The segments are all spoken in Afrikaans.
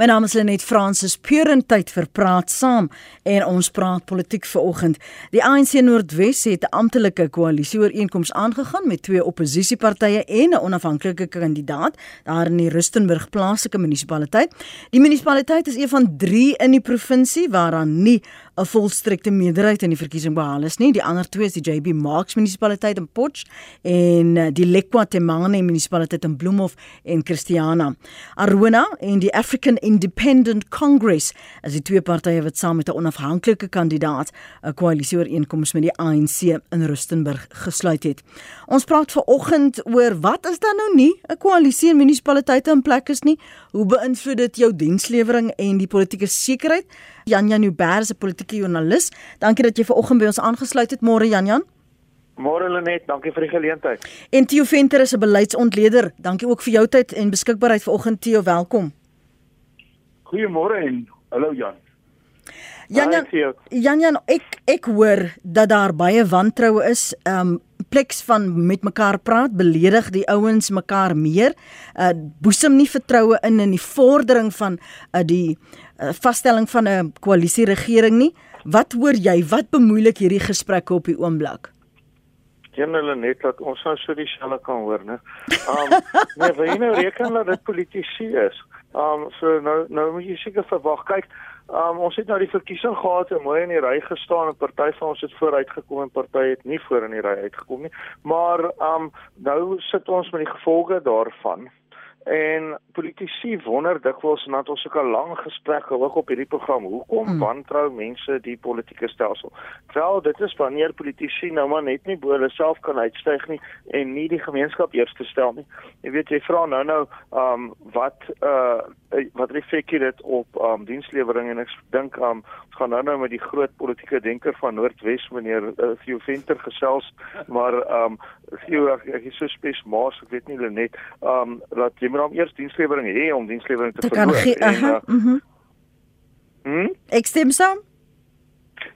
My naam is Lenet Fransis Puren tyd vir praat saam en ons praat politiek vanoggend. Die ANC Noordwes het 'n amptelike koalisie ooreenkoms aangegaan met twee oppositiepartye en 'n onafhanklike kandidaat daar in die Rustenburg plaaslike munisipaliteit. Die munisipaliteit is een van 3 in die provinsie waaraan nie 'n volstrekte meerderheid in die verkiesing behaal is nie. Die ander twee is die JB Marks munisipaliteit in Potch en eh, die Lekwatemane munisipaliteit in Bloemhof en Christiana. Arona en die African Independent Congress as die twee partye wat saam met 'n onafhanklike kandidaat 'n koalisie ooreenkoms met die ANC in Rustenburg gesluit het. Ons praat ver oggend oor wat is dan nou nie 'n koalisie in munisipaliteite in plek is nie. Hoe beïnvloed dit jou dienslewering en die politieke sekerheid? Jan Jan Uber is 'n politieke joernalis. Dankie dat jy ver oggend by ons aangesluit het. Môre Jan Jan. Môre Lenet, dankie vir die geleentheid. En Theo Venter is 'n beleidsontleder. Dankie ook vir jou tyd en beskikbaarheid vanoggend Theo, welkom. Goeiemôre en hallo Jan. Jan Jan, Jan Jan ek ek hoor dat daar baie wantroue is. Um pleks van met mekaar praat, beledig die ouens mekaar meer. Uh boesem nie vertroue in in die vordering van uh die uh, vaststelling van 'n koalisie regering nie. Wat hoor jy? Wat bemoeilik hierdie gesprekke op die oomblik? Geen hulle net dat ons nou so dieselfde kan hoor, né? Um nee, wil jy nou reken dat dit politici is? Um so nou nou moet jy seker verwag. Kyk, um ons het nou die verkiesing gehad en mooi in die ry gestaan en party van ons het vooruit gekom en party het nie voor in die ry uitgekom nie. Maar um nou sit ons met die gevolge daarvan. En politici wonder dikwels nadat ons so 'n lang gesprek gehou op hierdie program, hoekom hmm. wantrou mense die politieke stelsel? Wel, dit is wanneer politici nou maar net nie bo hulle self kan uitstyg nie en nie die gemeenskap eers te stel nie. Jy weet jy vra nou nou, ehm um, wat uh wat reflekteer dit op ehm um, dienslewering en ek dink ehm um, ons gaan nou nou met die groot politieke denker van Noordwes meneer uh, Theo Venter gesels, maar ehm um, Theo ek, ek is so spes maar ek weet nie hulle net ehm um, dat jy moet hom eers dienslewering hê om dienslewering te, te verloor. En, uh. Mm ek stem saam.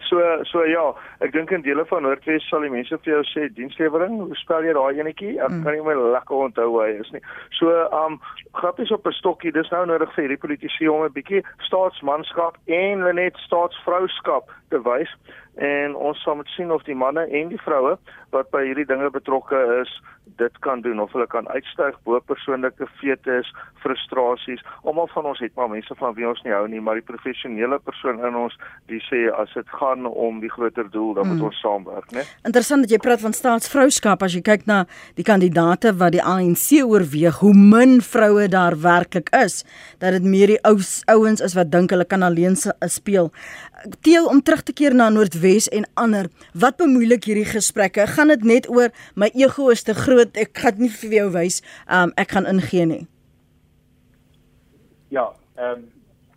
So so ja, ek dink in dele van Noordwes sal die mense vir jou sê dienslewering, hoe spel jy daai enetjie? Ek mm. kan nie my lekker onthou hoe hy is nie. So um grappies op 'n stokkie, dis nou nodig vir hierdie politici om 'n bietjie staatsmanskap en net staatsvrouskap te wys en ons sal moet sien of die manne en die vroue wat by hierdie dinge betrokke is dit kan doen of hulle kan uitstyg bo persoonlike fetes, frustrasies. Almal van ons het maar mense van wie ons nie hou nie, maar die professionele persoon in ons die sê as dit gaan om die groter doel, dan moet mm. ons saamwerk, né? Interessant dat jy praat van staatsvrouskap as jy kyk na die kandidaate wat die ANC oorweeg, hoe min vroue daar werklik is, dat dit meer die ou ouens is wat dink hulle kan alleen speel. Teel om terug te keer na Noordwes en ander. Wat bemoeilik hierdie gesprekke? Gaan dit net oor my ego is te groot, ek gaan nie vir jou wys, um, ek gaan ingee nie. Ja, ehm um,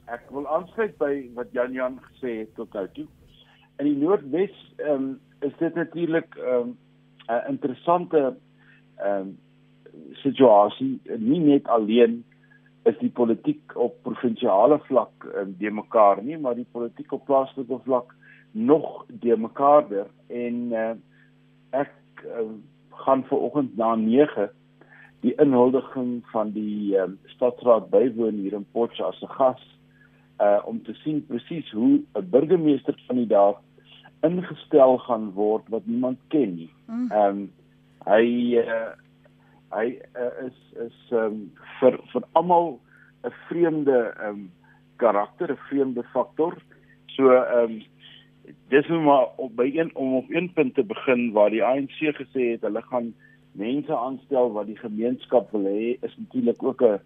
ek wil aansluit by wat Jan Jan gesê het tot nou toe. In die Noordwes ehm um, is dit natuurlik ehm um, 'n interessante ehm um, situasie, nie net alleen is die politiek op provinsiale vlak um, de mekaar nie, maar die politiek op plaaslike vlak nog de mekaarder en uh, ek uh, gaan vanoggend na 9 die inhuldiging van die um, stadsraad bywoon hier in Potchefstroom as 'n gas uh, om te sien presies hoe 'n burgemeesterkandidaat ingestel gaan word wat niemand ken nie. Mm. Ehm um, hy uh, hy uh, is is um, vir vir almal 'n vreemde um karakter, 'n vreemde faktor. So um dis nou maar op by een om op een punt te begin waar die ANC gesê het hulle gaan mense aanstel wat die gemeenskap wil hê is natuurlik ook 'n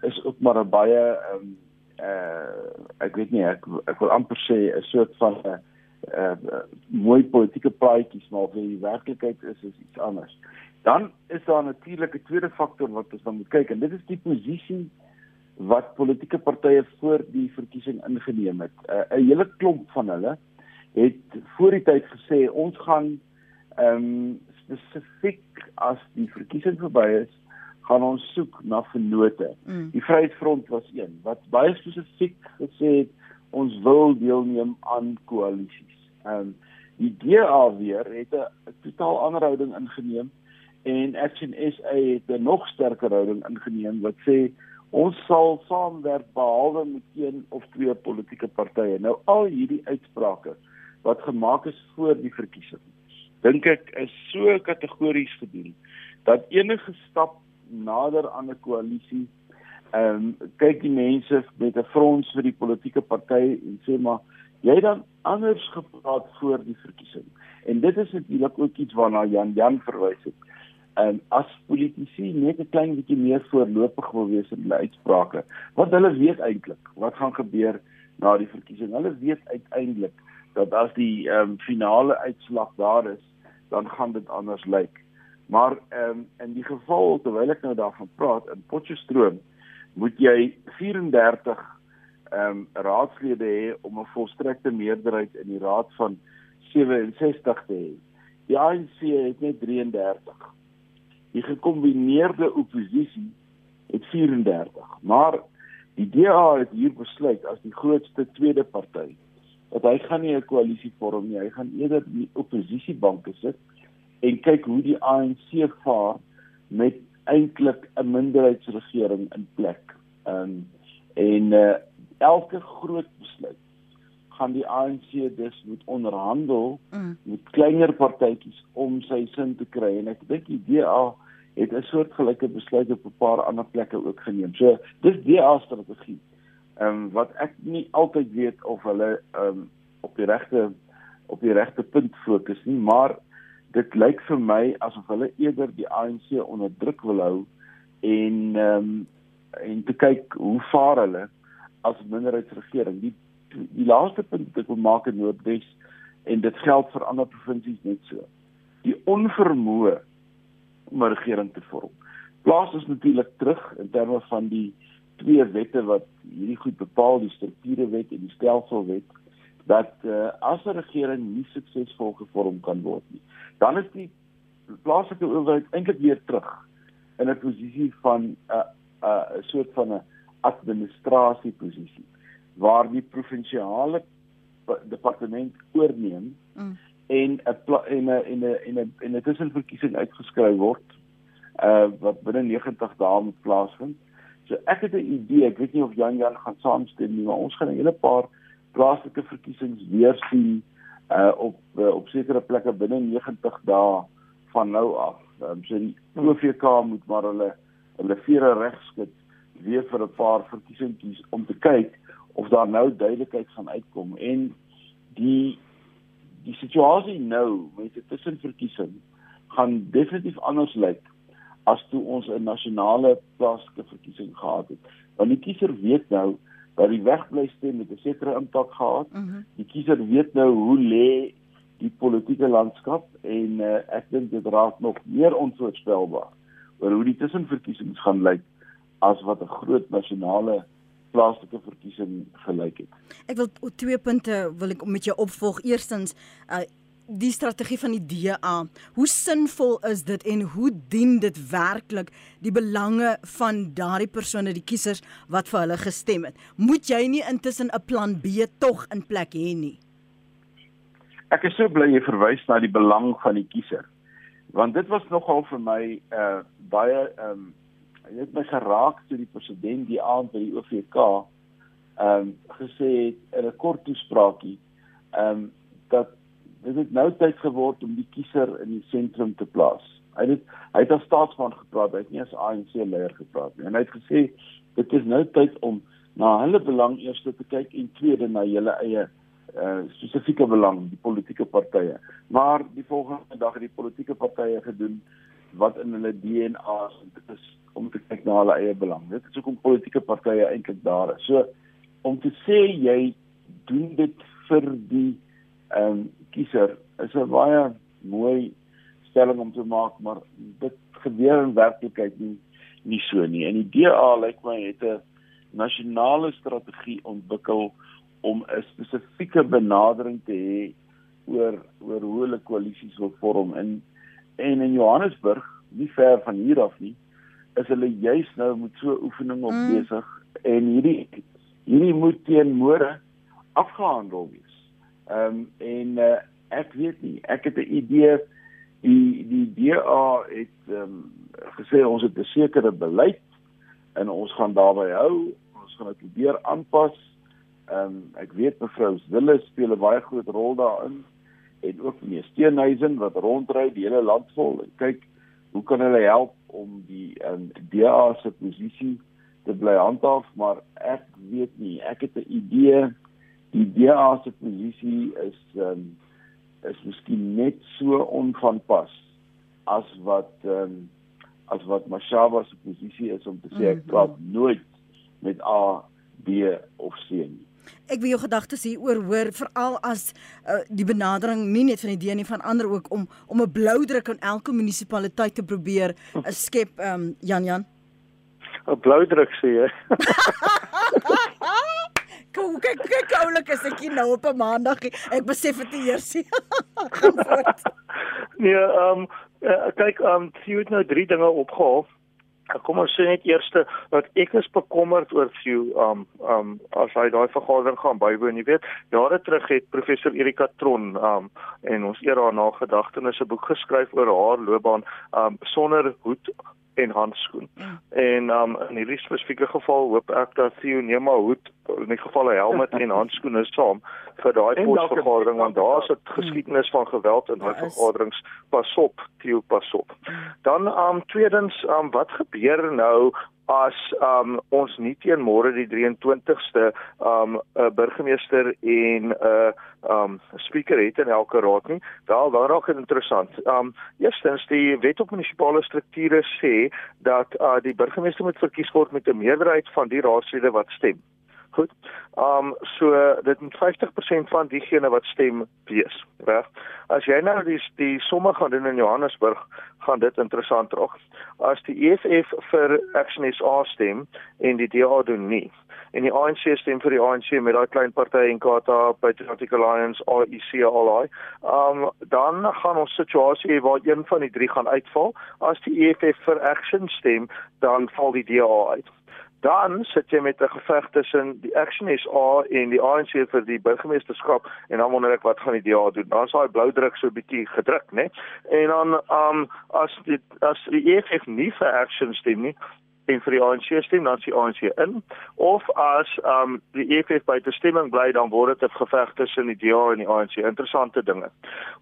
is ook maar 'n baie um uh ek weet nie ek ek wil amper sê 'n soort van 'n uh, uh, mooi politieke praatjies maar vir die werklikheid is dit iets anders. Dan is daar natuurlik 'n tweede faktor wat ons dan moet kyk en dit is die posisie wat politieke partye voor die verkiesing ingeneem het. Uh, 'n Hele klomp van hulle het voor die tyd gesê ons gaan ehm um, spesifiek as die verkiesing verby is, gaan ons soek na vennote. Mm. Die Vryheidsfront was een wat baie spesifiek gesê het ons wil deelneem aan koalisies. Ehm um, die DA weer het 'n totaal ander houding ingeneem en Action SA het 'n nog sterker houding ingeneem wat sê Ons sal saamwerk behalwe met een of twee politieke partye. Nou al hierdie uitsprake wat gemaak is voor die verkiesing, dink ek is so kategories gedoen dat enige stap nader aan 'n koalisie ehm um, kyk die mense met 'n frons vir die politieke partye en sê maar jy dan anders gepraat voor die verkiesing. En dit is natuurlik ook iets waarna Jan Jan verwys het. Ehm, as politici net 'n klein bietjie meer voorlopig wil wees in hulle uitsprake, want hulle weet eintlik wat gaan gebeur na die verkiesing. Hulle weet uiteindelik dat as die ehm um, finale uitslag daar is, dan gaan dit anders lyk. Maar ehm um, in die geval terwyl ek nou daarvan praat in Potchefstroom, moet jy 34 ehm um, raadslede hê om 'n volstrekte meerderheid in die raad van 67 te hê. Die ANC het net 33. Die gekombineerde oppositie het 34. Maar die DA het hier besluit as die grootste tweede party dat hy gaan nie 'n koalisie vorm nie. Hy gaan eerder die oppositiebanke sit en kyk hoe die ANC vaar met eintlik 'n minderheidsregering in plek. Ehm um, en uh, elke groot besluit gaan die ANC dus moet onderhandel mm. met kleiner partytjies om sy sin te kry en ek dink die DA het 'n soort gelyke besluit op 'n paar ander plekke ook geneem. So dis DA strategie. Ehm um, wat ek nie altyd weet of hulle ehm um, op die regte op die regte punt fokus nie, maar dit lyk vir my asof hulle eerder die ANC onder druk wil hou en ehm um, en te kyk hoe vaar hulle as minderheidsregering. Die die laaste punt wat ek wil maak in Noordwes en dit geld vir ander provinsies net so. Die onvermoë om 'n regering te vorm. Plaas ons natuurlik terug in terme van die twee wette wat hierdie goed bepaal, die strukturewet en die stelselwet dat uh, as 'n regering nie suksesvol gevorm kan word nie, dan is die plaaslike owerheid eintlik weer terug in 'n posisie van 'n uh, 'n uh, soort van 'n administrasieposisie waar die provinsiale departement oorneem mm. en 'n en 'n en 'n en 'n en 'n tussenverkiesing uitgeskryf word uh wat binne 90 dae moet plaasvind. So ek het 'n idee, ek weet nie of Jan Jan gaan saamstem nie, maar ons gaan 'n hele paar plaaslike verkiesings weer sien uh op uh, op sekere plekke binne 90 dae van nou af. Um, so die OVK moet maar hulle hulle vere regskit weer vir 'n paar verkiesingkies om te kyk of daar nou duidelikheid gaan uitkom en die die situasie nou met die tussenverkiesing gaan definitief anders lyk as toe ons 'n nasionale plaaslike verkiesing gehad het. Want die kiezer weet nou dat die wegblyste met 'n sekere impak gehad. Mm -hmm. Die kiezer weet nou hoe lê die politieke landskap en uh, ek dink dit raak nog meer onvoorspelbaar oor hoe die tussenverkiesings gaan lyk as wat 'n groot nasionale plaaslike verkiesing gelyk het. Ek wil twee punte wil ek met jou opvolg. Eerstens, uh, die strategie van die DA. Hoe sinvol is dit en hoe dien dit werklik die belange van daardie persone, die kiesers wat vir hulle gestem het? Moet jy nie intussen 'n plan B tog in plek hê nie? Ek is so bly jy verwys na die belang van die kiezer. Want dit was nogal vir my uh baie ehm um, het my geraak toe die president die aand by die OVK ehm um, gesê het in 'n kort toespraakie ehm um, dat dit het nou tyd geword om die kiezer in die sentrum te plaas. Hy het hy het as staatsman gepraat, hy het nie as ANC leier gepraat nie. En hy het gesê dit is nou tyd om na hulle belang eers te kyk en tweede na julle eie uh spesifieke belang, die politieke partye. Maar die volgende dag het die politieke partye gedoen wat in hulle DNA is. Dit is om te kyk na hulle eie belang. Dit is hoekom politieke partye eintlik daar is. So om te sê jy doen dit vir die ehm um, kiezer is 'n baie mooi stelling om te maak, maar dit gebeur in werklikheid nie nie so nie. En die DA lyk like my het 'n nasionale strategie ontwikkel om 'n spesifieke benadering te hê oor oor hoe hulle koalisies wil vorm in en in Johannesburg, nie ver van hier af nie, is hulle juis nou met so oefening op mm. besig en hierdie hierdie moet teen môre afgehandel wees. Ehm um, en uh, ek weet nie, ek het 'n idee die die DA het ehm um, gesê ons het 'n sekere beleid en ons gaan daarby hou. Ons gaan dit probeer aanpas. Ehm um, ek weet mevrou Wille speel 'n baie groot rol daarin en ook meneer Steenhuisen wat rondry die hele land vol en kyk hoe kan hulle help om die um, DA se posisie te bly handhaaf, maar ek weet nie, ek het 'n idee die DA se posisie is um, is miskien net so onvanpas as wat um, as wat Mashaba se posisie is om te sê ek mhm. praat nooit met A, B of C nie. Ek wil jou gedagtes hier oor hoor veral as uh, die benadering nie net van die DN nie van ander ook om om 'n blou druk aan elke munisipaliteit te probeer uh, skep um, Jan Jan. 'n Blou druk sê jy. Kom kyk kyk oulik is ek nou op 'n maandag. Ek besef dit eers. Gaan voort. Nee, ehm um, uh, kyk, ehm um, jy het nou drie dinge opgehaal. Kom ons sê net eers dat ek is bekommerd oor Few um um as hy daai vergadering gaan bywoon, jy weet, jare terug het professor Erika Tron um en ons eer haar nagedagtenis 'n boek geskryf oor haar loopbaan um sonder hoed en handskoen. Ja. En um in hierdie spesifieke geval hoop ek dat Theo neem maar hoed in die geval 'n helm en handskoene saam vir daai posvergadering want daar's 'n geskiedenis van geweld in daai vergaderings. Pas op, Theo, pas op. Dan um tweedens um wat gebeur nou as um ons nie teen môre die 23ste um 'n burgemeester en 'n uh, um speaker het in elke raad nie. Wel, dan raak dit interessant. Um eerstens die wet op munisipale strukture sê dat uh die burgemeester moet verkies word met 'n meerderheid van die raadslede wat stem. Goed. Um so dit moet 50% van diegene wat stem wees, reg? As jy nou die die somme gaan doen in Johannesburg, gaan dit interessant raak. As die EFF vir Action SA stem en die DA doen nie en die ANC stem vir die ANC met daai klein party en Kata Patriotic Alliance AIC alai. Um dan gaan ons situasie waar een van die drie gaan uitval. As die EFF vir Action stem, dan val die DA uit dan sit jy met 'n geveg tussen die Action SA en die ANC vir die burgemeesterskap en dan wonder ek wat gaan die DA doen. Dan is daai blou druk so 'n bietjie gedruk, né? En dan um as die as die EFF nie vir Action stem nie, en vir die ANC stem dan sien ANC in of as um die EFF by die stemming bly dan word dit 'n geveg tussen die DA en die ANC interessante dinge.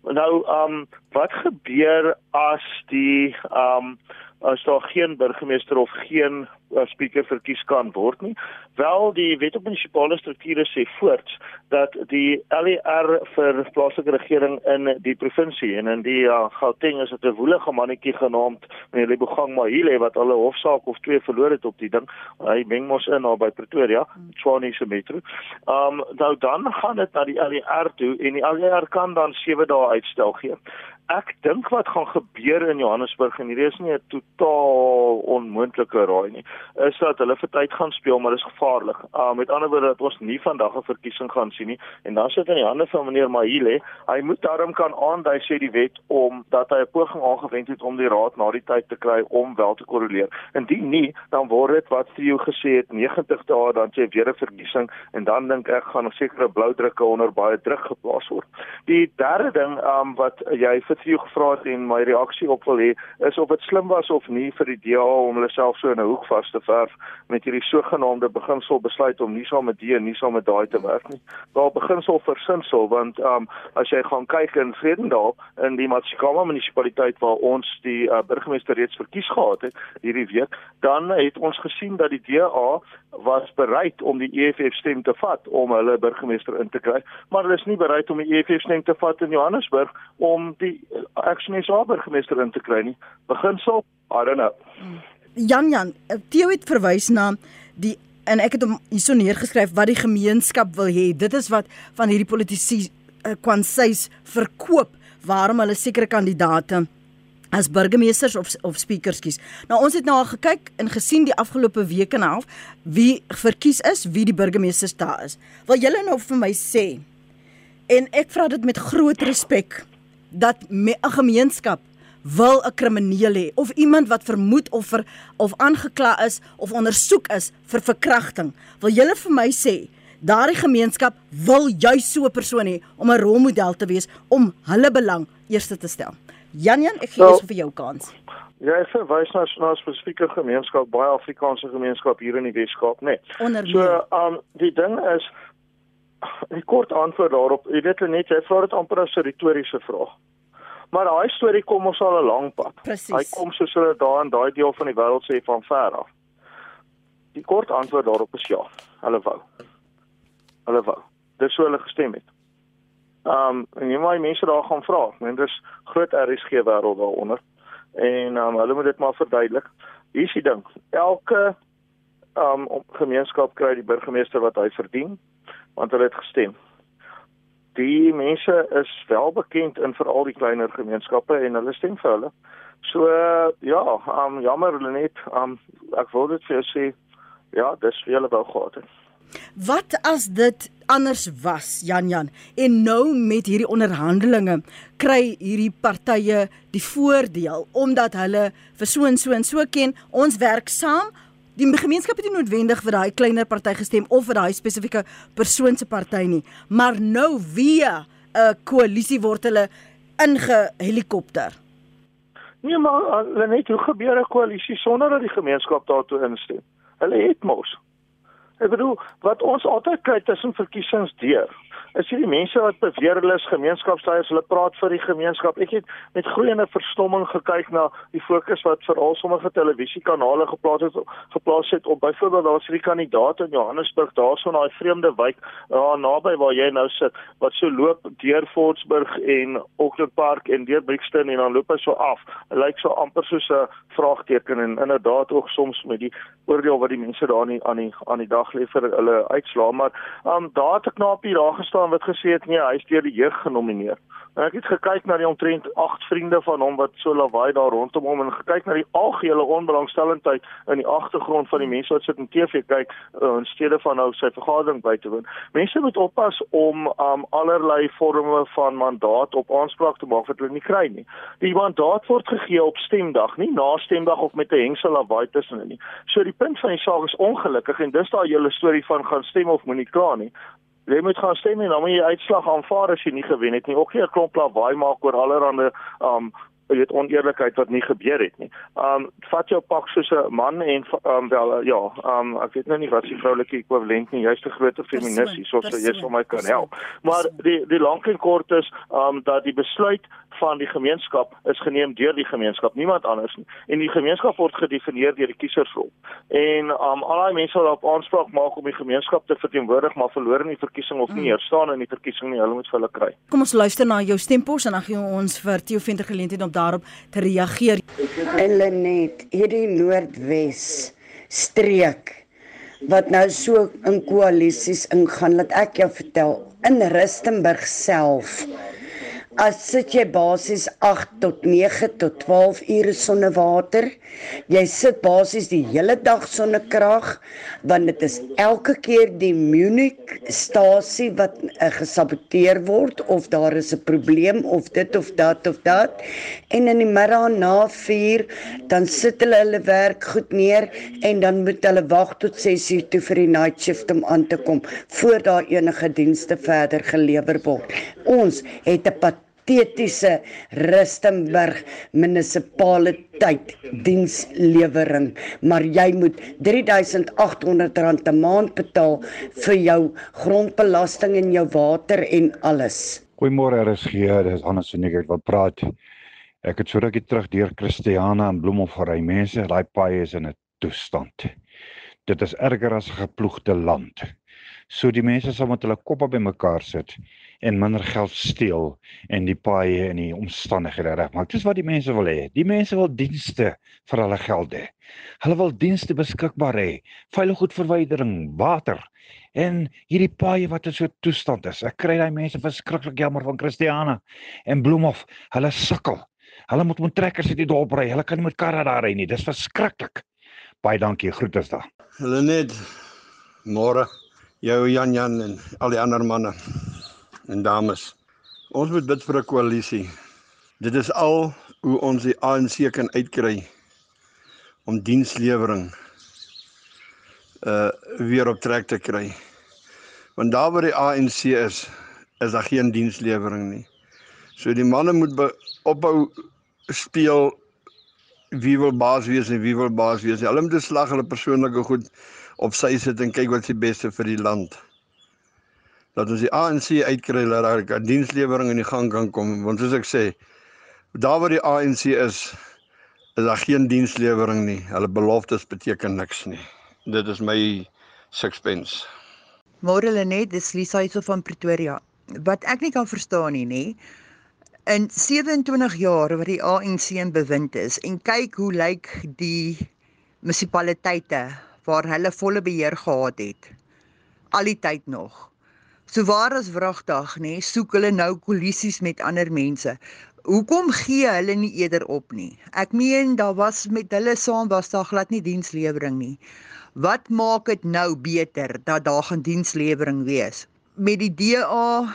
Nou um wat gebeur as die um as daar geen burgemeester of geen uh, speaker verkies kan word nie. Wel die wet op munisipale strukture sê voorts dat die LER vir plaaslike regering in die provinsie en in die uh, Gauteng is dit 'n woelige mannetjie genaamd meneer Lebogang Mahile wat al 'n hofsaak of twee verloor het op die ding. Hy meng mos in daar by Pretoria, Tshwane se metro. Um nou dan gaan dit na die LER toe en die LER kan dan 7 dae uitstel gee ek dink wat gaan gebeur in Johannesburg en hierdie is nie 'n totaal onmoontlike raai nie, is dat hulle vir tyd gaan speel, maar dit is gevaarlik. Uh met ander woorde dat ons nie vandag 'n verkiesing gaan sien nie en dan sit in die hande van meneer Mahile, hy moet daarom kan aandui sê die wet om dat hy 'n poging aangewend het om die raad na die tyd te kry om wel te korreleer. Indien nie, dan word dit wat Theo gesê het 90 dae dan sê weer 'n verkiesing en dan dink ek gaan sekere blou drukke onder baie druk geplaas word. Die derde ding um wat jy vir vir jou gevra het en my reaksie op wil hê is of dit slim was of nie vir die DA om hulle self so in 'n hoek vas te verf met hierdie sogenaamde beginsel besluit om nie saam met die en nie saam met daai te werk nie. Daar beginsel versinsel want um, as jy gaan kyk in Vredendal in die Matsikama munisipaliteit waar ons die uh, burgemeester reeds verkies gehad het hierdie week, dan het ons gesien dat die DA was bereid om die EFF stem te vat om hulle burgemeester in te kry, maar hulle is nie bereid om die EFF stem te vat in Johannesburg om die Action SA burgemeester in te kry nie. Beginsel, I don't know. Jan Jan, Theo het verwys na die en ek het hom hierso neergeskryf wat die gemeenskap wil hê. Dit is wat van hierdie politici uh, kwansies verkoop waarom hulle sekere kandidate as burgemeesters of of speakers kies. Nou ons het nou al gekyk en gesien die afgelope week en 'n half wie verkies is, wie die burgemeesters daar is. Wil julle nou vir my sê en ek vra dit met groot respek dat 'n gemeenskap wil 'n krimineel hê of iemand wat vermoed of ver, of aangekla is of ondersoek is vir verkrachting. Wil julle vir my sê daardie gemeenskap wil juis so 'n persoon hê om 'n rolmodel te wees om hulle belang eerste te stel. Jan Jan, ek gee so, vir jou kans. Ja, ek verwys na 'n spesifieke gemeenskap, baie Afrikaanse gemeenskap hier in die Weskaap, né? Onder So, ehm um, die ding is 'n kort antwoord daarop. Jy weet net jy vra dit amper as 'n retoriese vraag. Maar daai storie kom ons al 'n lang pad. Presies. Hy kom soos hulle daar in daai deel van die wêreld sê van ver af. Die kort antwoord daarop is ja. Hulle wou. Hulle wou. Dis hoe hulle gestem het. Ehm um, en jy moet mense daar gaan vra. Ek meen dis groot RSG wêreld daaronder. En ehm um, hulle moet dit maar verduidelik. Hier is die ding. Elke ehm um, gemeenskap kry die burgemeester wat hy verdien want hulle het gestem. Die mense is wel bekend in veral die kleiner gemeenskappe en hulle stem vir hulle. So ja, um, jammer hulle net um, ek wou dit vir jou sê ja, dis vir hulle wou gehad het. Wat as dit anders was, Jan Jan? En nou met hierdie onderhandelinge kry hierdie partye die voordeel omdat hulle vir so en so en so ken, ons werk saam. Die gemeenskap het nie noodwendig vir daai kleiner party gestem of vir daai spesifieke persoon se party nie, maar nou via 'n koalisie word hulle ingehelikopter. Nee, maar hulle net hoe gebeur 'n koalisie sonder dat die gemeenskap daartoe instem? Hulle het mos. Ek bedoel, wat ons altyd kry tussen verkiesings deur, is hierdie mense wat beweer hulle is gemeenskapsleiers, hulle praat vir die gemeenskap. Ek het met groeiende verstomming gekyk na die fokus wat veral sommige televisiekanale geplaas het geplaas het op byvoorbeeld daar's hierdie kandidaat in Johannesburg, daarso in daai vreemde wijk daar naby waar jy nou sit, wat so loop deur Fortsburg en Auckland Park en deur Brixton en dan loop hy so af. Dit lyk so amper soos 'n vraagteken en inderdaad ook soms met die oordeel wat die mense daar nie aan die aan die dag lê vir hulle uitslaa, maar um, daar het 'n knaapie daar gestaan wat gesê het nee, hy is deur die jeug genomineer. En ek het gekyk na die omtrent 8 vriende van hom wat so lawaai daar rondom hom en gekyk na die algehele onbelangstellendheid in die agtergrond van die mense wat sit en TV kyk uh, in steede van nou sy vergadering by te woon. Mense moet oppas om um, allerlei vorme van mandaat op aanspraak te maak wat hulle nie kry nie. Die mandaat word gegee op stemdag, nie na stemdag of met 'n hengsel lawaai tussenin nie. So die punt van die saak is ongelukkig en dis daai hele storie van gaan stem of moenie kla nie. Jy moet gaan stem en dan moet jy uitslag aanvaar as jy nie gewen het nie. Ook nie 'n klomp lawaai maak oor allerlei um jy weet oneerlikheid wat nie gebeur het nie. Um vat jou pak soos 'n man en um wel ja, um ek weet nou nie wat die vroulike ekwivalent nie, jy's 'n groot feminis hier, soos jy sou my kan help. Maar die die lank en kort is um dat die besluit van die gemeenskap is geneem deur die gemeenskap, niemand anders nie. En die gemeenskap word gedefinieer deur die kiesersrol. En um al daai mense wat op aanspraak maak om die gemeenskap te verteenwoordig, maar verloor in die verkiesing of nie mm. heerstaan in die verkiesing nie, hulle moet vir hulle kry. Kom ons luister na jou stempos en dan gee ons vir Theo Venter geleentheid om daarop te reageer. En Lenet, hierdie Noordwes streek wat nou so in koalisies ingaan, laat ek jou vertel, in Rustenburg self as sit jy basies 8 tot 9 tot 12 ure sonder water. Jy sit basies die hele dag sonder krag want dit is elke keer die Munich stasie wat uh, gesaboteer word of daar is 'n probleem of dit of dat of dat. En in die middag na 4 dan sit hulle hulle werk goed neer en dan moet hulle wag tot 6 uur toe vir die night shift om aan te kom voor daar enige dienste verder gelewer word. Ons het 'n patetiese Rustenburg munisipaliteit dienslewering, maar jy moet R3800 'n maand betaal vir jou grondbelasting en jou water en alles. Goeiemôre RSG, dis Hannes van Niekerk wat praat. Ek het so rukkie terug deur Christiana en Bloemhof gery. Mense, daai paai is in 'n toestand. Dit is erger as geploegde land. So die mense sal met hulle koppe bymekaar sit en minder geld steel en die paaie en die omstandighede regmaak. Dis wat die mense wil hê. Die mense wil dienste vir hulle geld hê. Hulle wil dienste beskikbaar hê. Veilige goedverwydering, water en hierdie paaie wat in so 'n toestand is. Ek kry daai mense verskriklik jammer van Christiana en Bloemhof. Hulle sukkel. Hulle moet met trekkers uit die dorp ry. Hulle kan nie met karre daar ry nie. Dis verskriklik. Baie dankie. Groete daar. Hulle net môre jou Jan Jan en al die ander manne en dames. Ons moet bid vir 'n koalisie. Dit is al hoe ons die ANC kan uitkry om dienslewering uh weer op trek te kry. Want daar waar die ANC is, is daar geen dienslewering nie. So die manne moet ophou speel wie wil baas wees en wie wil baas wees. Hulle moet slag hulle persoonlike goed op sy sit en kyk wat se beste vir die land. Dat ons die ANC uitkry dat daar 'n dienslewering in die gang kan kom want soos ek sê daar waar die ANC is is daar geen dienslewering nie. Hulle beloftes beteken niks nie. Dit is my sixpence. Môre Lenet, dis Lisa hierso van Pretoria. Wat ek nie kan verstaan nie, nê, in 27 jaar wat die ANC in bewind is en kyk hoe lyk die munisipaliteite waar hulle volle beheer gehad het al die tyd nog. So waar as wragtig nê, soek hulle nou koalisies met ander mense. Hoekom gee hulle nie eerder op nie? Ek meen daar was met hulle saam was daar glad nie dienslewering nie. Wat maak dit nou beter dat daar gaan dienslewering wees? Met die DA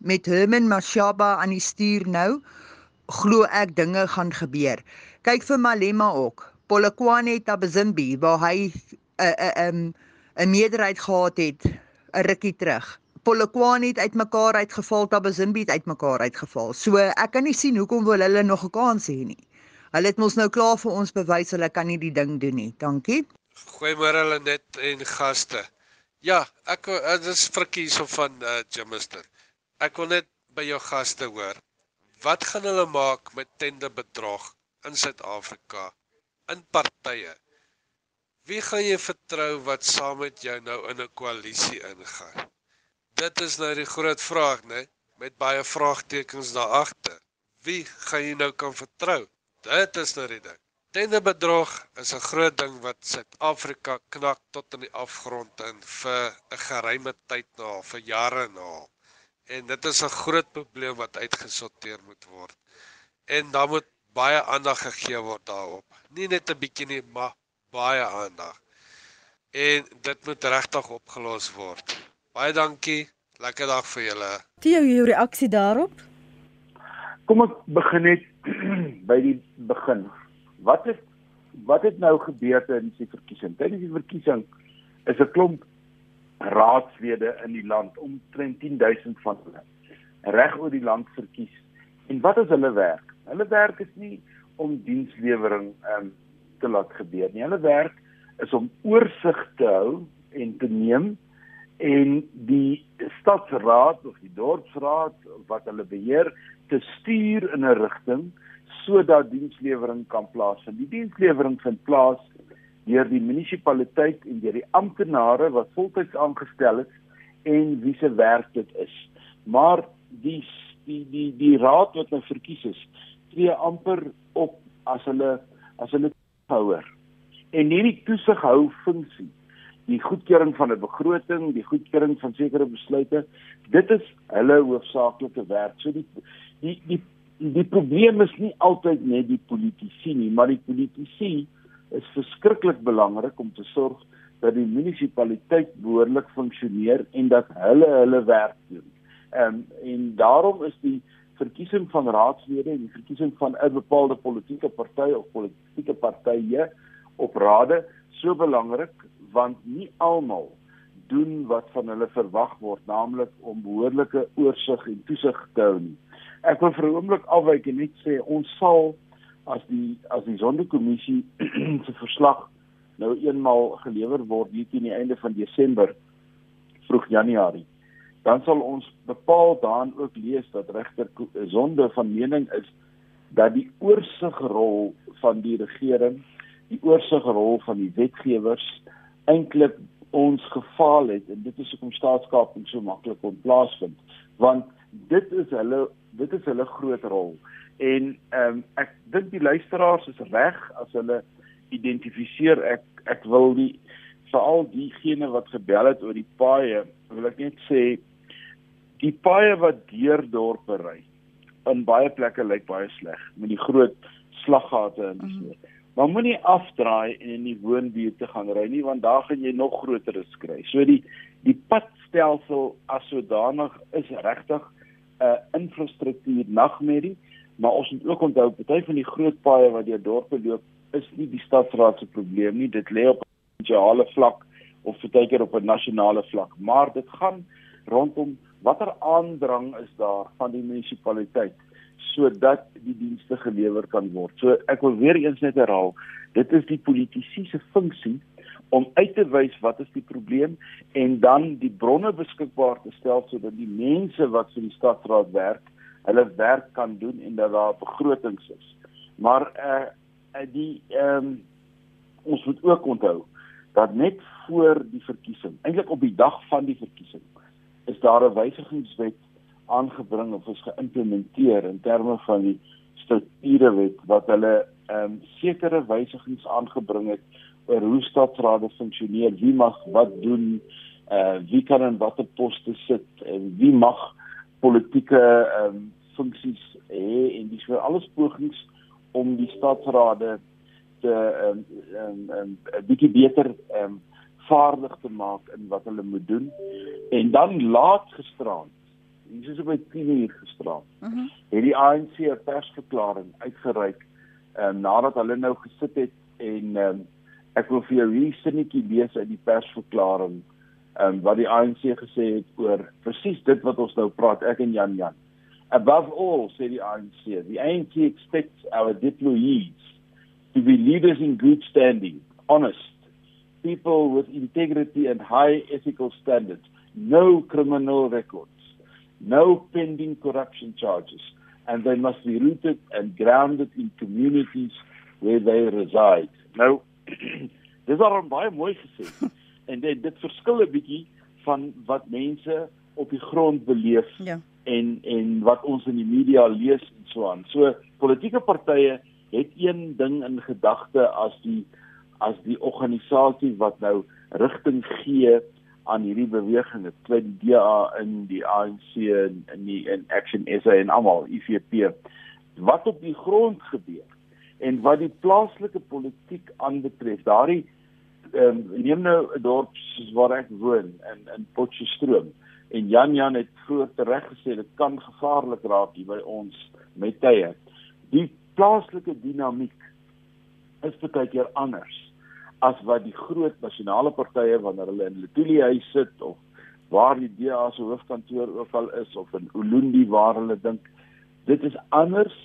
met Herman Mashaba aan die stuur nou, glo ek dinge gaan gebeur. Kyk vir Malema ook. Polokwane Tabazimbi waar hy 'n 'n 'n meerderheid gehad het 'n rukkie terug. Polokwane het uitmekaar uitgeval, Tabazimbi het uitmekaar uitgeval. So ek kan nie sien hoekom wil hulle nog 'n kans hê nie. Hulle het mos nou klaar vir ons bewys hulle kan nie die ding doen nie. Dankie. Goeiemôre hulle net en gaste. Ja, ek dit is Frikkie hierso van uh, Jimister. Ek wil net by jou gaste hoor. Wat gaan hulle maak met tenderbedrog in Suid-Afrika in partye? Wie gaan jy vertrou wat saam met jou nou in 'n koalisie ingaan? Dit is nou die groot vraag, né? Met baie vraagtekens daar agter. Wie gaan jy nou kan vertrou? Dit is nou die ding. Tenderbedrog is 'n groot ding wat Suid-Afrika knak tot in die afgrond in vir 'n geruime tyd na, vir jare na. En dit is 'n groot probleem wat uitgesorteer moet word. En daar moet baie aandag gegee word daarop. Nie net 'n bietjie nie, maar baie aandag. En dit moet regtig opgelos word. Baie dankie. Lekker dag vir julle. Theo, jou reaksie daarop? Kom ek begin net by die begin. Wat het wat het nou gebeur tydens die verkiesing? Tydens die verkiesing is 'n klomp raadslede in die land omtrent 10000 van hulle reg oor die land verkies. En wat is hulle werk? Hulle werk is nie om dienslewering um, te laat gebeur nie. Hulle werk is om oorsig te hou en te neem en die stadsraad of die dorpsraad wat hulle beheer te stuur in 'n rigting sodat dienslewering kan plaasvind. Die dienslewering vind plaas deur die munisipaliteit en deur die amptenare wat voltyds aangestel is en wie se werk dit is. Maar die die die die raad wat nou verkies is, tree amper op as hulle as hulle houer. En nie die toesighou funksie die goedkeuring van 'n begroting, die goedkeuring van sekere besluite, dit is hulle hoofsaaklike werk. So die die die die probleem is nie altyd net die politici nie, maar die politici is verskriklik belangrik om te sorg dat die munisipaliteit behoorlik funksioneer en dat hulle hulle werk doen. Ehm en daarom is die verkiesing van raadslede en die verkiesing van 'n bepaalde politieke party of politieke partye op rade so belangrik want nie almal doen wat van hulle verwag word naamlik om behoorlike oorsig en toesig te hou nie. Ek wil vir 'n oomblik afwyk en net sê ons sal as die as die sondekommissie se verslag nou eenmal gelewer word hier teen die einde van Desember vroeg Januarie dan sal ons bepaal daan ook lees dat regter sonde van mening is dat die oorsigrol van die regering die oorsigrol van die wetgewers eintlik ons gefaal het en dit is hoekom staatskaping so maklik kon plaasvind want dit is hulle dit is hulle groot rol En ehm um, ek dink die luisteraars is reg as hulle identifiseer ek ek wil die veral diegene wat gebel het oor die paaie wil ek net sê die paaie wat deur dorpe ry in baie plekke lyk baie sleg met die groot slaggate en so. Mm. Maar moenie afdraai en in die woonbuurte gaan ry nie want daar gaan jy nog groter risiko kry. So die die padstelsel as sodanig is regtig 'n uh, infrastruktuur nagmerrie maar ons moet ook onthou party van die groot paaie wat deur dorpe loop is nie die stadsraad se probleem nie. Dit lê op 'n provinsiale vlak of vertyker op 'n nasionale vlak. Maar dit gaan rondom watter aandrang is daar van die munisipaliteit sodat die dienste gelewer kan word. So ek wil weer eens net herhaal, dit is die politisie se funksie om uit te wys wat is die probleem en dan die bronne beskikbaar te stel sodat die mense wat vir die stadsraad werk, hulle werk kan doen en dat daar begrotings is. Maar eh uh, die ehm um, ons moet ook onthou dat net voor die verkiesing, eintlik op die dag van die verkiesing, is daar 'n wysigingswet aangebring of is geïmplementeer in terme van die strukturewet wat hulle ehm um, sekere wysigings aangebring het oor hoe stadsrade funksioneer, wie mag wat doen, eh uh, wie kan in watter poste sit en wie mag politieke ehm um, funksies hê en dis vir alles pogings om die stadsrade te ehm um, ehm um, 'n bietjie beter ehm um, vaardig te maak in wat hulle moet doen. En dan laat gisterand, is op by 10 uur gisterand, uh mhm. -huh. het die ANC 'n persverklaring uitgereik ehm um, nadat hulle nou gesit het en ehm um, ek wil vir jou hier sinnetjie lees uit die persverklaring ehm um, wat die ANC gesê het oor presies dit wat ons nou praat ek en Jan Jan. Above all, said the ANC, the ANC expects our deployees to be leaders in good standing, honest, people with integrity and high ethical standards, no criminal records, no pending corruption charges, and they must be rooted and grounded in communities where they reside. Nou, dis al baie mooi gesê. en dit dit verskil 'n bietjie van wat mense op die grond beleef ja. en en wat ons in die media lees en so aan. So politieke partye het een ding in gedagte as die as die organisasie wat nou rigting gee aan hierdie beweging, dit kry die DA in die ANC en in die in Action SA en almal IFP wat op die grond gebeur en wat die plaaslike politiek aanbetref. Daardie ehm um, neem nou 'n dorp soos waar ek woon in in Potchefstroom en Jan Jan het vroeër tereg gesê dit kan gevaarlik raak hier by ons met tye. Die plaaslike dinamiek is baie keer anders as wat die groot nasionale partye wanneer hulle in Letuli huis sit of waar die DA se hoofkantoor ook al is of in Ulundi waar hulle dink dit is anders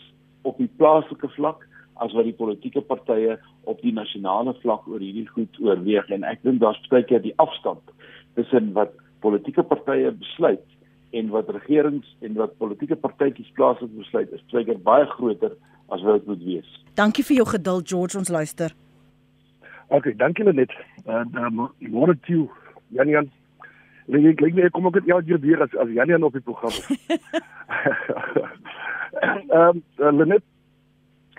op die plaaslike vlak as wat die politieke partye op die nasionale vlak oor hierdie goed oorweeg en ek dink daar's baie keer die afstand tussen wat politieke partye besluit en wat regerings en wat politieke partytjies plaaslik besluit is baie keer baie groter as wat dit moet wees. Dankie vir jou geduld George, ons luister. OK, dankie net. En uh, môre toe Jan Jan. Lê ek lê kom ek jou hier weer as as Jan Jan op die program. Ehm um, net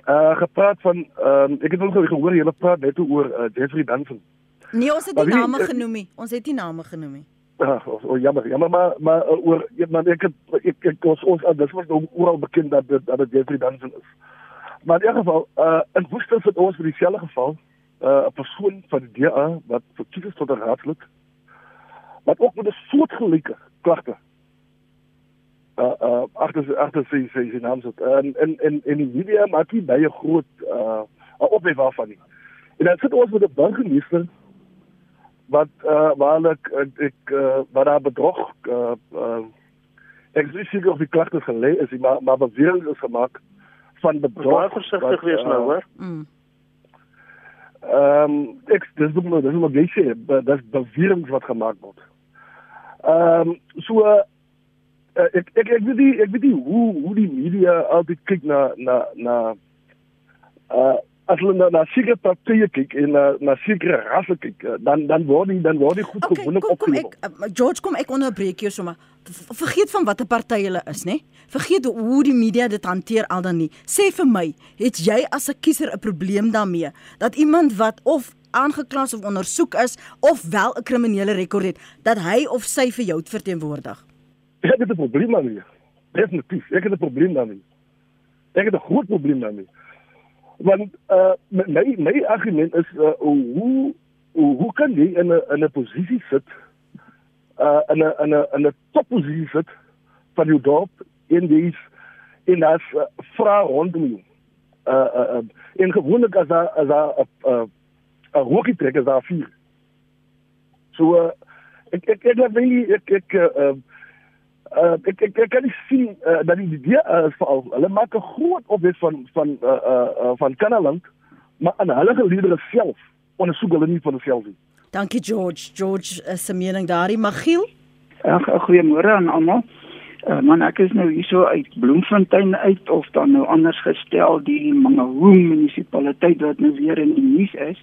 uh gepraat van ehm um, ek het nog gehoor jy het praat net oor uh, Jeffrey Danson. Nee, ons het nie name genoem nie. Ons het nie name genoem nie. Ja, oh, oh, jammer, jammer maar maar uh, oor maar ek het ek ek ons ons dis was oral bekend dat dit dat dit Jeffrey Danson is. Maar in elk geval, uh in Woester het ons vir dieselfde geval uh 'n persoon van die DA wat verkies is tot 'n raadslid wat ook met 'n soortgelyke klagte uh uh agter agter sy sy sy naam sit en en en en die media maak nie baie groot uh ophef waarvan nie. En dan sit ons met 'n burgemeester wat uh waar ek ek uh, wat daar bedrog uh, uh ek sê seker of die klagte gelê is, maar maar bewering is gemaak van bedrog. Versigtig wees nou, hoor. Mm. Ehm um, ek dis nog maar dis nog gesê, dat bewering wat gemaak word. Ehm um, so uh, ek ek ek weet nie ek weet nie hoe hoe die media altyd kyk na na na uh as hulle na, na sekere partye kyk en na na sekere rasse kyk, eh, dan dan word die dan word die goed okay, gewoonlik opgeneem. Eh, George, kom ek onderbreek jou sommer. Vergeet van watter party hulle is, nê? Vergeet hoe die media dit hanteer al dan nie. Sê vir my, het jy as 'n kiezer 'n probleem daarmee dat iemand wat of aangekla of ondersoek is of wel 'n kriminele rekord het, dat hy of sy vir jou verteenwoordig? Ek het 'n probleem daarmee. Definitief, ek het 'n probleem daarmee. Ek het 'n groot probleem daarmee want uh, my my argument is uh, hoe hoe kan jy in 'n in 'n posisie sit uh in 'n in 'n in 'n topposisie sit van jou dorp in dies in as uh, vra rondom jou. Uh uh in gewoonlik as daar as daar 'n 'n 'n hoekie trek as daar vier. So uh, ek ek ek ek ek ek uh, uh, ek, ek ek kan sien uh, dat die idee uh, veral hulle maak 'n groot opwet van van uh, uh, uh, van Kanaland, maar aan hulle geleedere self ondersoek hulle nie van self nie. Dankie George. George is se mening daarin. Magiel? Ja, goeiemôre aan almal. Uh, man ek is nou hierso uit Bloemfontein uit of dan nou anders gestel die Mangaung munisipaliteit wat nou weer in die nuus is.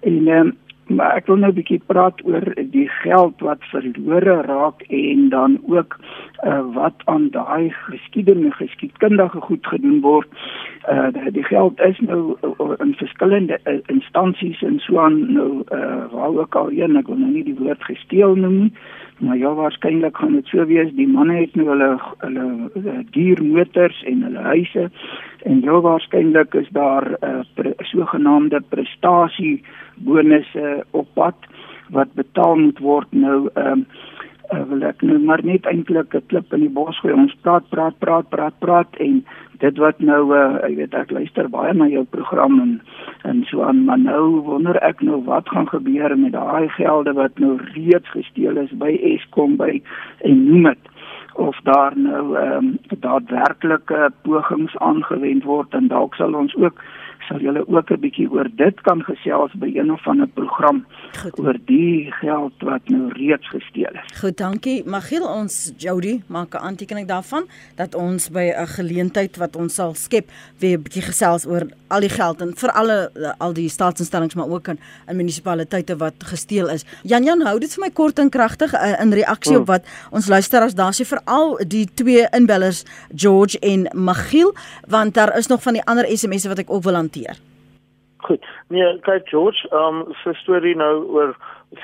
En ehm um, maar ek wil nou 'n bietjie praat oor die geld wat verlore raak en dan ook uh, wat aan daai geskiedenis geskiedkundige goed gedoen word. Uh die geld is nou uh, in verskillende instansies en so aan nou uh waar ook al een ek wil nou nie die woord gesteel noem nie. Maar ja, waarskynlik gaan dit so wees. Die manne het nou hulle hulle, hulle diermotors en hulle huise en ja, waarskynlik is daar 'n uh, pre, sogenaamde prestasie bonusse op pad wat betaal moet word nou ehm um, uh, wil ek nou maar net eintlik 'n klip in die bos gooi. Ons praat, praat, praat, praat, praat en dit wat nou uh, ek weet ek luister baie na jou program en en so aan, maar nou wonder ek nou wat gaan gebeur met daai gelde wat nou reeds gesteel is by Eskom by en noem dit of daar nou ehm um, daadwerklike pogings aangewend word en dalk sal ons ook sal julle ook 'n bietjie oor dit kan gesels by een of ander program Goed. oor die geld wat nou reeds gesteel is. Goed, dankie. Magiel ons Jody maak 'n aantekening daarvan dat ons by 'n geleentheid wat ons sal skep weer 'n bietjie gesels oor al die geld en vir alle al die staatsinstellings maar ook in, in munisipaliteite wat gesteel is. Jan Jan hou dit vir my kort en kragtig uh, in reaksie hmm. op wat ons luisteraars daar sê veral die twee inbellers George en Magiel want daar is nog van die ander SMS'e wat ek ook wil hanteer. Goed. Nee, kyk George, ehm um, se storie nou oor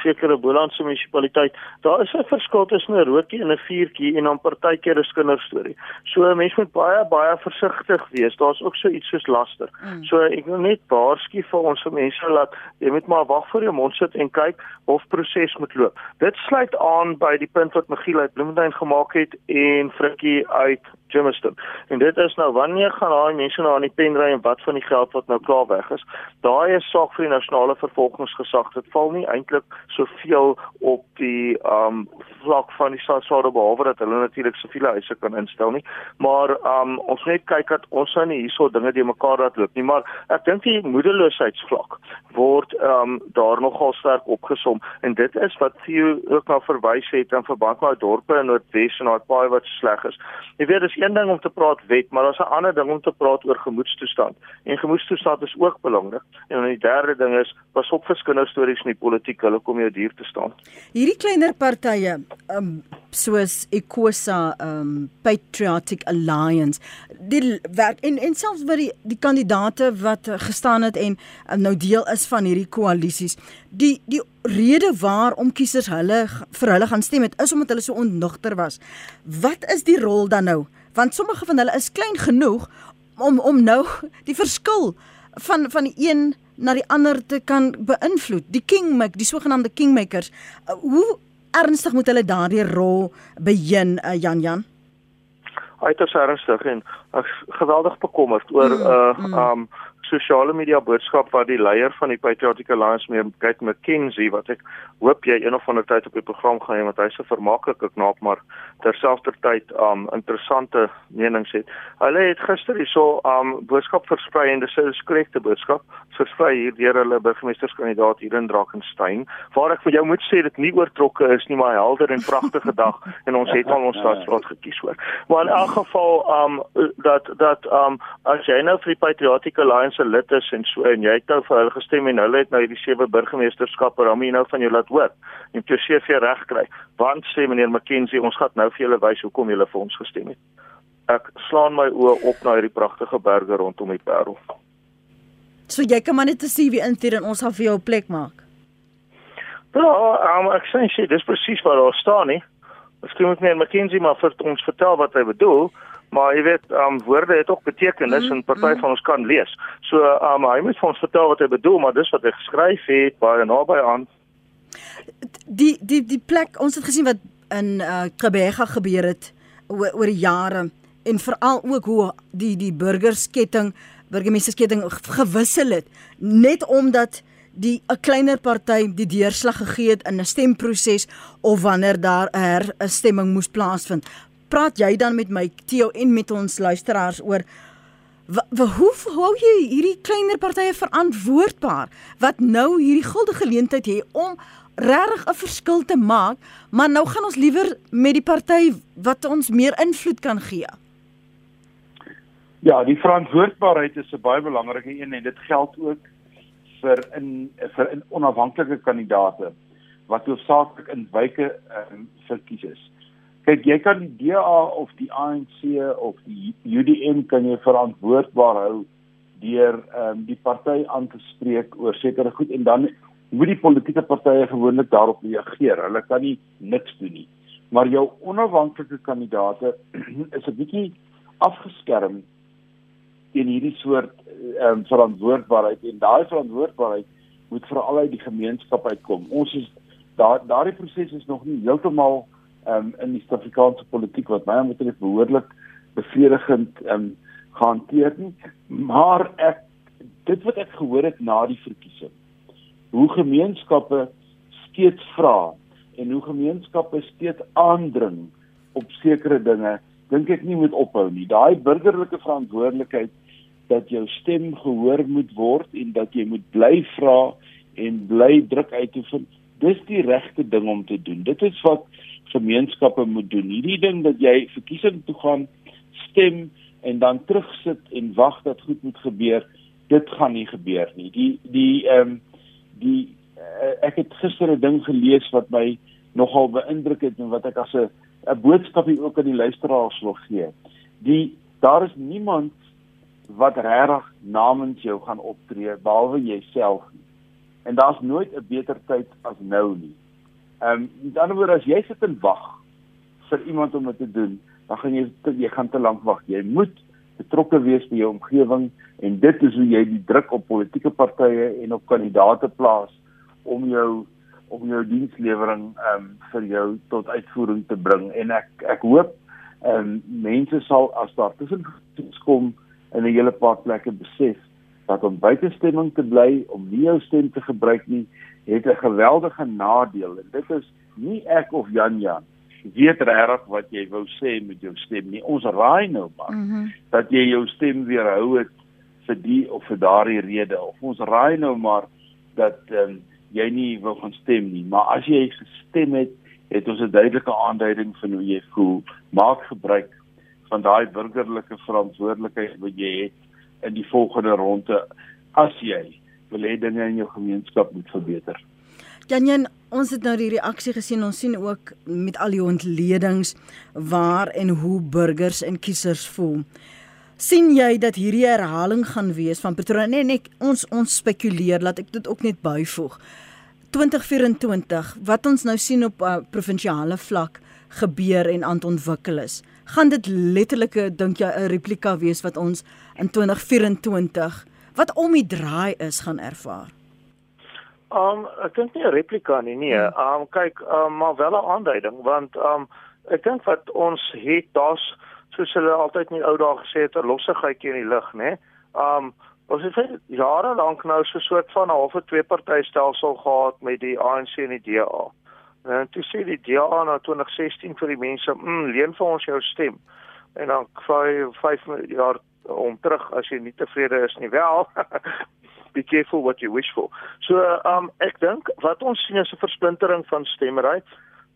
sekere Bolandse munisipaliteit. Daar is 'n verskil tussen 'n rookie en 'n vuurtjie en dan partykeer 'n kinderstorie. So 'n mens moet baie baie versigtig wees. Daar's ook so iets soos laster. Mm. So ek wil net waarsku vir ons vir mense dat jy moet maar wag voor jou mond sit en kyk of proses moet loop. Dit sluit aan by die punt wat Michiel uit Bloemfontein gemaak het en Frikkie uit Germiston. En dit is nou wanneer gaan daai mense nou aan die pen ry en wat van die geld wat nou klaar weg is? Daai is saak vir die nasionale vervolgingsgesag. Dit val nie eintlik soveel op die um vlak van die SARS behalwe dat hulle natuurlik soveel huise kan instel nie. Maar um ons net kyk dat ons nou nie hierso dinge de mekaar laat loop nie, maar ek dink die moedeloosheidsvlak word um daar nogal sterk opgesom en dit is wat Theo ook na verwys het in verband met dorpe in Noordwes en daai paai wat sleg is. Jy weet dis een ding om te praat wet, maar daar's 'n ander ding om te praat oor gemoedstoestand. En gemoedstoestand is ook belangrik. En dan die derde ding is pas op vir kinderstories in die politiek, hulle kom jou duur te staan. Hierdie kleiner partye, um soos Ecosa um Patriotic Alliance, die werk en en selfs vir die die kandidate wat gestaan het en um, nou deel is van hierdie koalisies, die die rede waarom kiesers hulle vir hulle gaan stem het is omdat hulle so onnugter was. Wat is die rol dan nou? want sommige van hulle is klein genoeg om om nou die verskil van van die een na die ander te kan beïnvloed. Die kingmaker, die sogenaamde kingmakers, uh, hoe ernstig moet hulle daardie rol beheer uh, Jan Jan? Uiters ernstig en ek geweldig bekommerd oor mm, uh, mm. um sosiale media boodskap wat die leier van die Patriotic Alliance meer kyk McKenzie wat ek hoop jy een of ander tyd op die program gaan hê want hy's 'n vermaaklike knaap maar terselfdertyd um interessante menings het. Hulle het gister hierso um boodskap versprei en dis 'n korrekte boodskap versprei hier deur hulle burgemeesterskandidaat hier in Drakensberg waar ek vir jou moet sê dit nie oortrokke is nie maar helder en pragtige dag en ons het al ons staatsraad gekies hoor. Maar in elk geval um dat dat um as jy nou vir die Patriotic Alliance se lid is en so en jy het nou vir hulle gestem en hulle het nou hierdie sewe burgemeesterskappe dan moet jy nou van jou laat hoor. En jy CV reg kry. Want sê meneer McKenzie ons gaan nou vir julle wys hoekom julle vir ons gestem het. Ek slaan my oë op na hierdie pragtige berge rondom die Parel. So jy kan maar net sien wie intier en ons gaan vir jou 'n plek maak. Ja um, ek sê jy dis presies wat daar staan nie Miskien moet meneer McKenzie maar vir ons vertel wat hy bedoel maar jy weet um woorde het ook betekenis mm, en party mm. van ons kan lees. So um hy moet vir ons vertel wat hy bedoel, maar dis wat hy geskryf het baie naby aan. Die die die plek ons het gesien wat in uh Kebega gebeur het oor, oor jare en veral ook hoe die die burgersketting burgemeestersketting gewissel het net omdat die 'n kleiner party die deurslag gegee het in 'n stemproses of wanneer daar 'n herstemming moes plaasvind praat jy dan met my Theo en met ons luisteraars oor hoe hou jy hierdie kleiner partye verantwoordbaar wat nou hierdie gulde geleentheid het om regtig 'n verskil te maak, maar nou gaan ons liewer met die party wat ons meer invloed kan gee. Ja, die verantwoordbaarheid is 'n baie belangrike een en dit geld ook vir in vir in onafhanklike kandidaate wat hoofsaaklik in wyke um, verkies is. Kyk, jy kan die DA of die ANC of die UDM kan jy verantwoordbaar hou deur um, die party aan te spreek oor sekere goed en dan moet die politieke partye gewoonlik daarop reageer. Hulle kan nie niks doen nie. Maar jou onafhanklike kandidaate is 'n bietjie afgeskerm teen hierdie soort ehm um, verantwoordbaarheid en daai verantwoordbaarheid moet veral uit die gemeenskap uitkom. Ons is daar daardie proses is nog nie heeltemal ehm um, in die Suid-Afrikaanse politiek wat baie betref behoorlik bevredigend um, gehanteer nie. Maar ek dit wat ek gehoor het na die verkiesing hoe gemeenskappe steeds vra en hoe gemeenskappe steeds aandring op sekere dinge, dink ek nie moet ophou nie. Daai burgerlike verantwoordelikheid dat jou stem gehoor moet word en dat jy moet bly vra en bly druk uitoefen, dis die regte ding om te doen. Dit is wat gemeenskappe moet doen. Hierdie ding dat jy verkiesing toe gaan, stem en dan terugsit en wag dat goed moet gebeur, dit gaan nie gebeur nie. Die die ehm um, die uh, ek het gister 'n ding gelees wat my nogal beïndruk het en wat ek as 'n 'n boodskapie ook aan die luisteraars wil gee. Die daar is niemand wat regtig namens jou gaan optree behalwe jouself. En daar's nooit 'n beter tyd as nou nie. Ehm um, met ander woorde as jy sit en wag vir iemand om dit te doen, dan gaan jy te, jy gaan te lank wag. Jy moet betrokke wees by jou omgewing en dit is hoe jy die druk op politieke partye en op kandidaate plaas om jou om jou dienslewering ehm um, vir jou tot uitvoering te bring en ek ek hoop ehm um, mense sal as daar tussen kom in 'n hele paar plekke besef dat om buitestemming te bly om nie jou stem te gebruik nie het 'n geweldige nadeel en dit is nie ek of Jan Jan weet regtig wat jy wou sê met jou stem nie. Ons raai nou maar mm -hmm. dat jy jou stem weerhou het vir die of vir daardie rede of ons raai nou maar dat um, jy nie wil gaan stem nie. Maar as jy gestem het, het ons 'n duidelike aanduiding van hoe jy voel. Maak gebruik van daai burgerlike verantwoordelikheid wat jy het in die volgende ronde as jy wil hê dinge in jou gemeenskap moet verbeter. Janjan, ons het nou die reaksie gesien. Ons sien ook met al die ontledings waar en hoe burgers en kiesers voel. sien jy dat hierdie herhaling gaan wees van Pretoria? Nee, nee, ons ons spekuleer, laat ek dit ook net byvoeg. 2024 wat ons nou sien op uh, provinsiale vlak gebeur en aan ontwikkel is. Gaan dit letterlik dink jy 'n replika wees wat ons in 2024 wat om die draai is gaan ervaar? Um ek dink nie 'n replika nie, nee. Um kyk, um maar wel 'n aanduiding want um ek dink wat ons het daar's soos hulle altyd in die ou dae gesê het 'n lossigheidjie in die lug, né? Um ons het vir jare lank nou so 'n soort van 'n halfe twee party stelsel gehad met die ANC en die DA. En toe sê die DA na 2016 vir die mense, "Mm, leen vir ons jou stem." En dan kry 5 jaar om terug as jy nie tevrede is nie. Wel, be careful what you wish for. So um ek dink wat ons sien is 'n versplintering van stemmery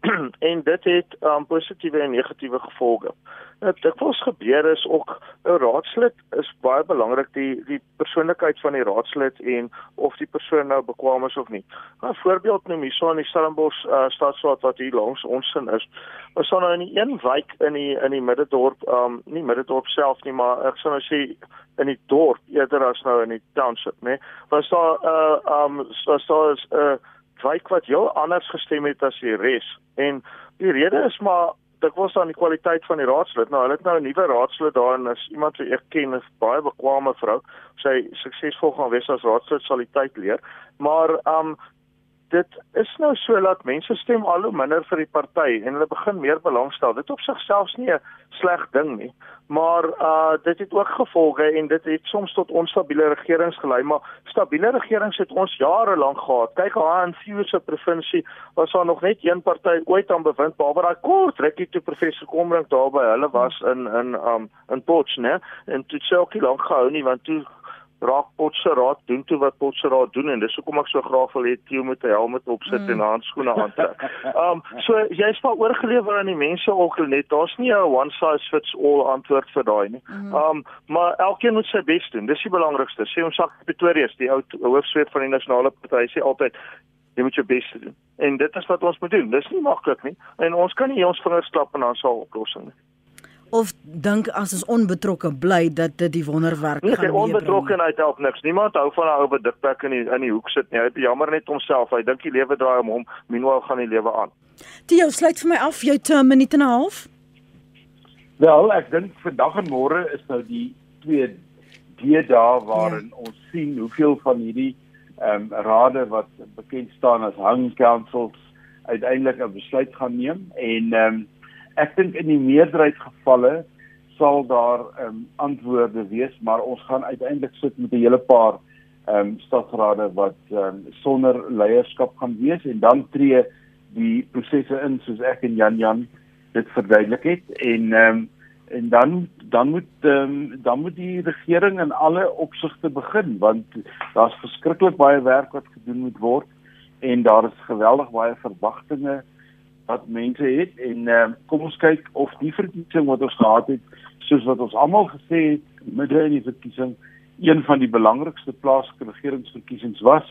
en dit het um positiewe en negatiewe gevolge. Dit ons gebeur is ook 'n raadslid is baie belangrik die die persoonlikheid van die raadslid en of die persoon nou bekwame is of nie. 'n Voorbeeld noem hierso in die Stellenbosch uh, stadsaat wat hier langs ons sin is. Ons staan nou in die een wijk in die in die middedorp um nie middedorp self nie maar ek sou nou sê in die dorp eerder as nou in die township, né? Was daar 'n uh, um was daar 'n uh, wijk wat heel anders gestem het as die res. En die rede is maar dit was dan die kwaliteit van die raadslid. Nou, hulle het nou 'n nuwe raadslid daar en is iemand wat ek ken, 'n baie bekwame vrou. Sy suksesvol gaan wees as raadslid sal die tyd leer. Maar um dit is nou so dat mense stem al hoe minder vir die party en hulle begin meer belangstel. Dit op sigself nie 'n sleg ding nie, maar uh dit het ook gevolge en dit het soms tot onstabiele regerings gelei, maar stabiele regerings het ons jare lank gehad. Kyk haar in Fiuse provinsie was daar nog net een party ooit aan bewind behalwe daai kort rukkie toe professor Kombrink daar by hulle was in in um in Potch, né? En dit sou ook nie lank gehou nie want toe raak Potcheraad doen toe wat Potcheraad doen en dis hoekom ek so graag wil hê Theo moet 'n helm opsit mm. en handskoene aantrek. Um so jy's maar oorgelewer aan die mense ook net. Daar's nie 'n one size fits all antwoord vir daai nie. Mm. Um maar elkeen moet sy bes doen. Dis die belangrikste. Sê ons sak Pretoria, die ou hoofsweep van die nasionale party sê altyd jy moet jou bes doen. En dit is wat ons moet doen. Dis nie maklik nie. En ons kan nie ons vingers klap en dan sal oplossing nie of dink as ons onbetrokke bly dat dit die wonderwerk nee, gaan Nee, onbetrokkenheid help niks. Niemand hou van 'n ou wat dikpak in die in die hoek sit nie. Hy het jammer net homself. Hy dink die lewe draai om hom. Meanwhile gaan die lewe aan. Tio, sluit vir my af jou 2 minute en 'n half. Wel, ek dink vandag en môre is nou die twee die dae waarin ja. ons sien hoeveel van hierdie ehm um, rade wat bekend staan as hang councils uiteindelik 'n besluit gaan neem en ehm um, ek dink in die meerderheid gevalle sal daar ehm um, antwoorde wees, maar ons gaan uiteindelik sit met 'n hele paar ehm um, stadsrade wat ehm um, sonder leierskap gaan wees en dan tree die prosesse in soos ek en Jan Jan dit verduidelik het en ehm um, en dan dan moet um, dan moet die regering in alle opsigte begin want daar's verskriklik baie werk wat gedoen moet word en daar is geweldig baie verwagtinge wat mense het en uh, kom ons kyk of die verkiesing wat ons gehad het soos wat ons almal gesê het midde in die verkiesing een van die belangrikste plaaslike regeringsverkiesings was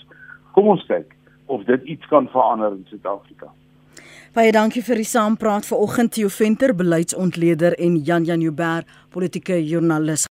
kom ons kyk of dit iets kan verander in Suid-Afrika. Baie dankie vir die saampraat vanoggend Theo Venter beleidsontleder en Jan Jan Joubert politieke joernalis